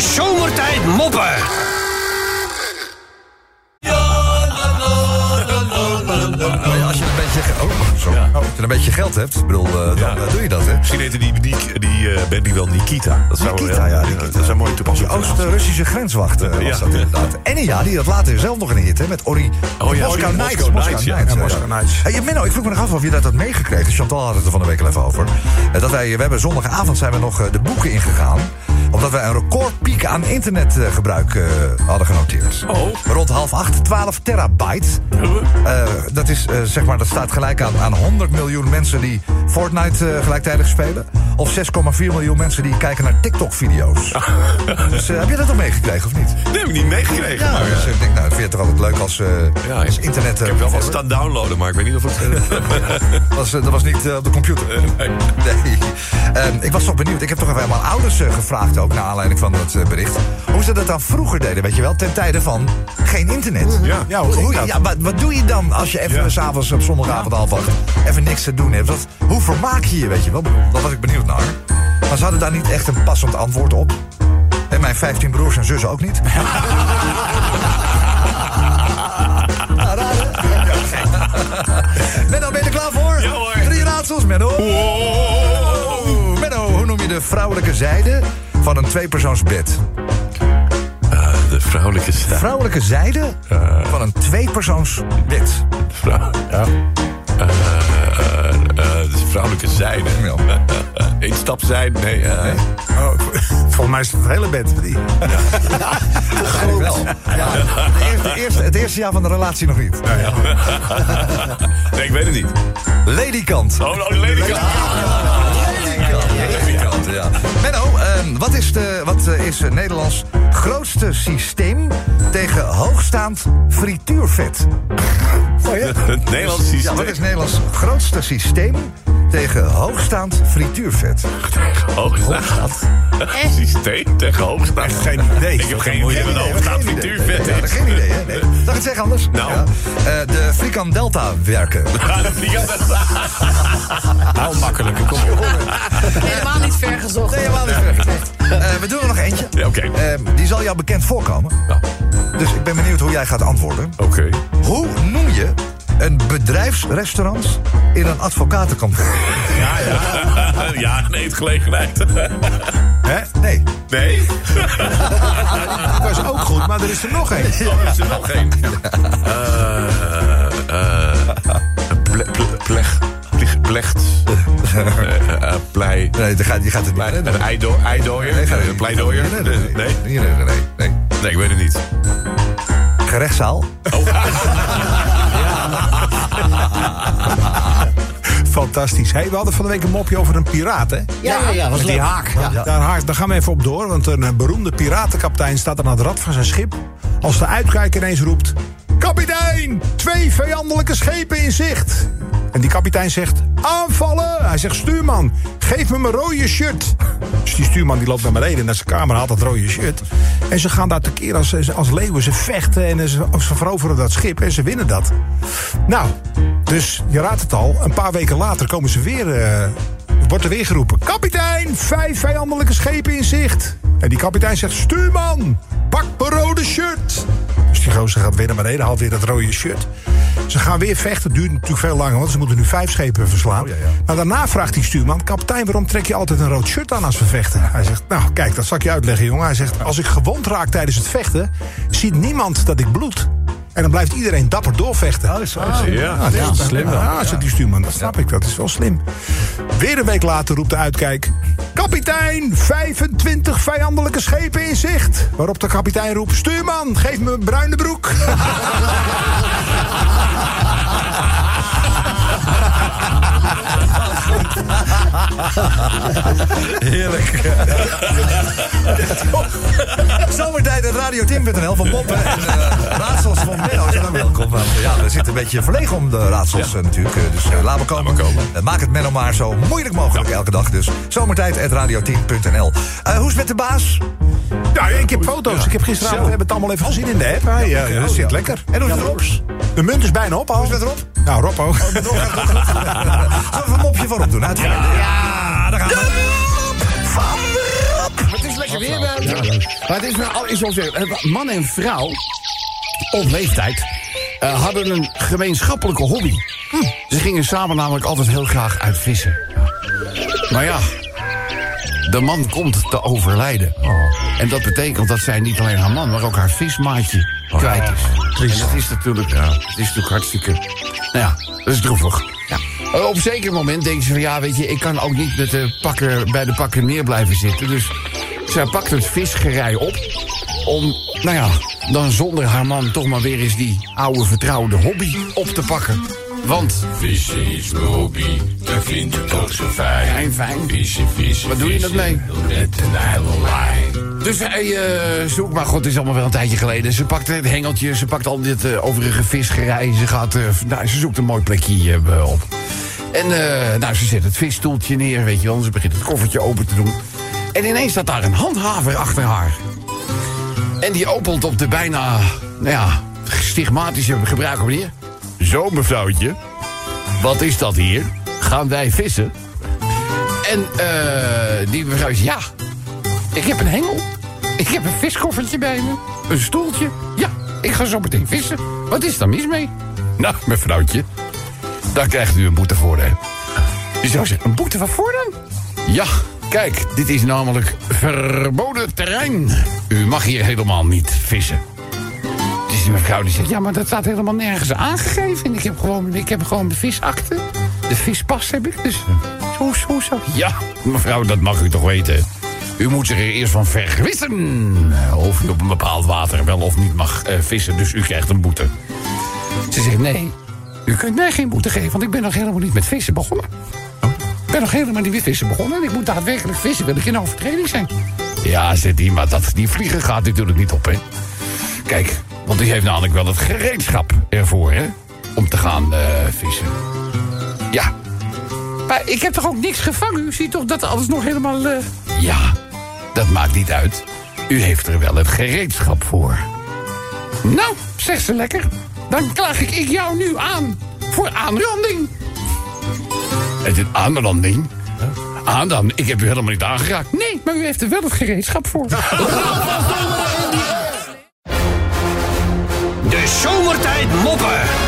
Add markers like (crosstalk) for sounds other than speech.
Zomertijd Moppen. Als je een beetje, oh, sorry. Als je een beetje geld hebt, bedoel, eh, dan Ja. eh, doe je dat, hè? Misschien heette die, die, die eh, wel Nikita. Dat zou Nikita, ja, Nikita. Dat is een mooie toepassing. Oost-Russische grenswacht eh, was Ja. dat inderdaad. En ja, die had later zelf nog een hit, hè, met Ori. Oh ja, Moscow Ori- Nights. Moscow Moscow Nights, ja. Nights, Ja, ja. Moscow Nights. Hey, Menno, ik vroeg me nog af of je dat had meegekregen. Chantal had het er van de week al even over. Eh, Dat wij, we hebben zondagavond zijn we nog eh, de boeken ingegaan. Omdat wij een recordpiek aan internetgebruik eh, hadden genoteerd. Oh. Rond half acht, 12 terabyte. Eh, dat, is, eh, zeg maar, dat staat gelijk aan, aan 100 miljoen mensen die Fortnite eh, gelijktijdig spelen. Of 6,4 miljoen mensen die kijken naar TikTok-video's. (laughs) dus eh, heb je dat al meegekregen of niet? Dat heb ik niet meegekregen. Ja, maar, dus ik denk, nou, ik vind het toch altijd leuk als, eh, ja, als internet... Ik heb wel wat staan downloaden, maar ik weet niet of het... (laughs) dat was, eh, dat was niet eh, op de computer. (laughs) nee. Nee. Ik was toch benieuwd. Ik heb toch even aan mijn ouders eh, ook... naar aanleiding van dat eh, bericht. Hoe ze dat dan vroeger deden, weet je wel? Ten tijde van geen internet. Ja. Ja, hoe dat? ja wat, wat doe je dan als je even Ja. s'avonds op zondagavond half acht... even niks te doen hebt? Wat, hoe vermaak je je, weet je wel? Daar was ik benieuwd naar. Maar ze hadden daar niet echt een passend antwoord op. En mijn 15 broers en zussen ook niet. (laughs) Menno, ben je er klaar voor? Ja, hoor. Drie raadsels, Menno. Oeh, Menno, hoe noem je de vrouwelijke zijde van een tweepersoonsbed? Eh, de vrouwelijke stijl. Vrouwelijke zijde van een tweepersoonsbed. Vrouw. Ja. Eh, eh, eh, de vrouwelijke zijde. Ja. (laughs) Eén stap zijde. Nee. eh, Oh, (laughs) volgens mij is het het hele bed. Die. (laughs) Eigenlijk wel. Ja, de eerste, het eerste jaar van de relatie nog niet. nee, ik weet het niet. Ladykant. Oh, oh ledikant. Ja. Menno, ehm, wat is, de, wat eh, is eh, Nederlands grootste systeem tegen hoogstaand frituurvet? (laughs) Het Nederlands Ja, systeem. wat is Nederlands grootste systeem tegen hoogstaand frituurvet? Hoogstaand. (laughs) Systeem tegen hoogstaand. Geen idee. Ik heb geen idee wat hoogstaand frituurvet Ja, is. geen idee, hè? Nee. Zal ik het zeggen anders? Nou. Ja. Eh, de frikandelta werken. Die kan dat- Nou, makkelijk. Kom op. Gezocht. Nee, helemaal niet. Eh, we doen er nog eentje. Ja, Oké. Eh, die zal jou bekend voorkomen. Nou, Dus ik ben benieuwd hoe jij gaat antwoorden. Oké. Hoe noem je een bedrijfsrestaurant in een advocatenkantoor? Ja, (laughs) nee, het gelegenheid. Hè? Nee. Nee? (laughs) Dat was ook goed, maar er is er nog één. Oh, is er nog één? Eh, eh, ple- ple- Pleg. Pleg. Plecht. Plei. Nee, die gaat, die gaat het niet redden. Een eido- Eidooier? Nee, niet- Pleidooier? Nee? Nee, nee, nee, nee, nee. Nee, ik weet het niet. Gerechtszaal. (laughs) Fantastisch. Hey, we hadden van de week een mopje over een piraat, hè? Ja, ja, ja, was Met die leuk. haak. Daar, haak. daar gaan we even op door. Want een eh, beroemde piratenkapitein staat aan het rad van zijn schip. Als de uitkijker ineens roept... Kapitein, twee vijandelijke schepen in zicht. En die kapitein zegt... Aanvallen! Hij zegt, stuurman, geef me mijn rode shirt. Dus die stuurman die loopt naar beneden naar zijn kamer... haalt dat rode shirt. En ze gaan daar tekeer als, als leeuwen. Ze vechten en ze, ze veroveren dat schip. En ze winnen dat. Nou, dus je raadt het al. Een paar weken later komen ze weer... eh, wordt er weer geroepen... Kapitein, vijf vijandelijke schepen in zicht. En die kapitein zegt... Stuurman, pak mijn rode shirt. Dus die gozer gaat weer naar beneden, haalt weer dat rode shirt. Ze gaan weer vechten. Het duurt natuurlijk veel langer, want ze moeten nu vijf schepen verslaan. Oh, ja, ja. Maar daarna vraagt die stuurman... Kapitein, waarom trek je altijd een rood shirt aan als we vechten? Hij zegt, nou kijk, dat zal ik je uitleggen, jongen. Hij zegt, als ik gewond raak tijdens het vechten... ziet niemand dat ik bloed. En dan blijft iedereen dapper doorvechten. Oh, zo. Ja. Ah, dat is slim. Ja, zegt die stuurman, dat snap ik. Dat is wel slim. Weer een week later roept de uitkijk... Kapitein, 25 vijandelijke schepen in zicht. Waarop de kapitein roept... Stuurman, geef me een bruine broek. (laughs) (laughs) Heerlijk. (laughs) Zomertijd at radiotim.nl van Moppen en eh, raadsels van Menno. Zijn welkom. Want, ja, we zitten een beetje verlegen om de raadsels eh, natuurlijk. eh, Dus eh, laat maar komen. komen. Maak het Menno maar zo moeilijk mogelijk elke dag. Dus zomertijd at radiotim.nl. Eh, hoe is het met de baas? Ja, ik heb foto's. Ik heb gisteravond we hebben het allemaal even gezien in de app. Hij, dat Oh, zit ja. lekker. En hoe is het? De munt is bijna op al. Hoe is het met Rob? Nou, Rob ook. (laughs) Zullen we een mopje voorop doen? Uiteraard. Ja, daar gaan we. Van Rob. Het is lekker. weer bij. Maar het is wel is zo. eh, Man en vrouw op leeftijd eh, hadden een gemeenschappelijke hobby. Ze gingen samen namelijk altijd heel graag uit vissen. Maar ja, de man komt te overlijden. En dat betekent dat zij niet alleen haar man, maar ook haar vismaatje kwijt is. En dat is natuurlijk, ja, het is natuurlijk hartstikke... Nou ja, dat is droevig. Eh, Op een zeker moment denkt ze van... ja, weet je, ik kan ook niet met de pakker, bij de pakker neer blijven zitten. Dus zij pakt het visgerij op... om, nou ja, dan zonder haar man toch maar weer eens die oude vertrouwde hobby op te pakken. Want... Vissen is mijn hobby, dat vind ik ook zo fijn. Fijn, fijn. Vissen, vissen, Wat doe je dat mee? Met een hele lijn. Dus hij eh, zoekt, maar god, het is allemaal wel een tijdje geleden. Ze pakt het hengeltje, ze pakt al dit eh, overige visgerij. Ze, gaat, eh, nou, ze zoekt een mooi plekje eh, op. En eh, nou, ze zet het visstoeltje neer, weet je wel. Ze begint het koffertje open te doen. En ineens staat daar een handhaver achter haar. En die opent op de bijna, nou ja, stigmatische gebruiker manier. Zo, mevrouwtje. Wat is dat hier? Gaan wij vissen? En eh, die mevrouw zegt, ja, ik heb een hengel. Ik heb een viskoffertje bij me. Een stoeltje. Ja, ik ga zo meteen vissen. Wat is daar mis mee? Nou, mevrouwtje, daar krijgt u een boete voor, hè. Je zou zeggen, een boete waarvoor dan? Ja, kijk, dit is namelijk verboden terrein. U mag hier helemaal niet vissen. Dus die mevrouw die zegt, ja, maar dat staat helemaal nergens aangegeven. Ik heb gewoon, ik heb gewoon de visakte. De vispas heb ik, dus zo, zo, zo. Ja, mevrouw, dat mag u toch weten. U moet zich er eerst van vergewissen. Of u op een bepaald water wel of niet mag eh, vissen, dus u krijgt een boete. Ze zegt, nee, u kunt mij geen boete geven, want ik ben nog helemaal niet met vissen begonnen. Ik ben nog helemaal niet met vissen begonnen en ik moet daadwerkelijk vissen, wil ik in overtreding zijn. Ja, zegt hij, maar dat, die vliegen gaat natuurlijk niet op, hè. Kijk, want die heeft namelijk wel het gereedschap ervoor, hè? Om te gaan eh, vissen. Ja. Maar ik heb toch ook niks gevangen? U ziet toch dat alles nog helemaal... eh, Ja, dat maakt niet uit. U heeft er wel het gereedschap voor. Nou, zegt ze lekker. Dan klaag ik, ik jou nu aan. Voor aanranding. Het is aanranding? Aanranding? Ik heb u helemaal niet aangeraakt. Nee, maar u heeft er wel het gereedschap voor. (laughs) De zomertijd moppen.